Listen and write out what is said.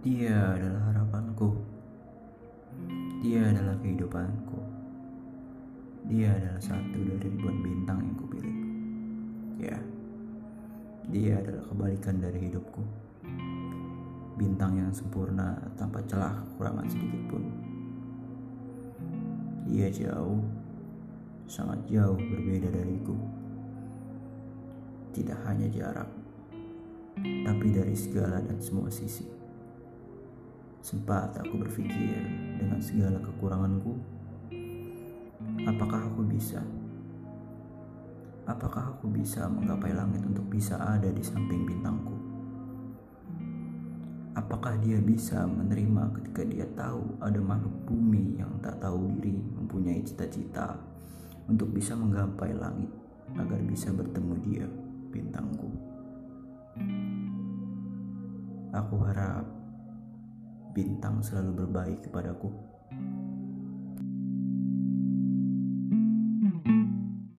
Dia adalah harapanku. Dia adalah kehidupanku. Dia adalah satu dari ribuan bintang yang kupilih. Ya, dia adalah kebalikan dari hidupku. Bintang yang sempurna tanpa celah kekurangan sedikit pun. Dia jauh, sangat jauh berbeda dariku. Tidak hanya jarak, tapi dari segala dan semua sisi. Sempat aku berpikir dengan segala kekuranganku, apakah aku bisa? Apakah aku bisa menggapai langit untuk bisa ada di samping bintangku? Apakah dia bisa menerima ketika dia tahu ada makhluk bumi yang tak tahu diri mempunyai cita-cita untuk bisa menggapai langit agar bisa bertemu dia, bintangku? Aku harap bintang selalu berbaik kepadaku.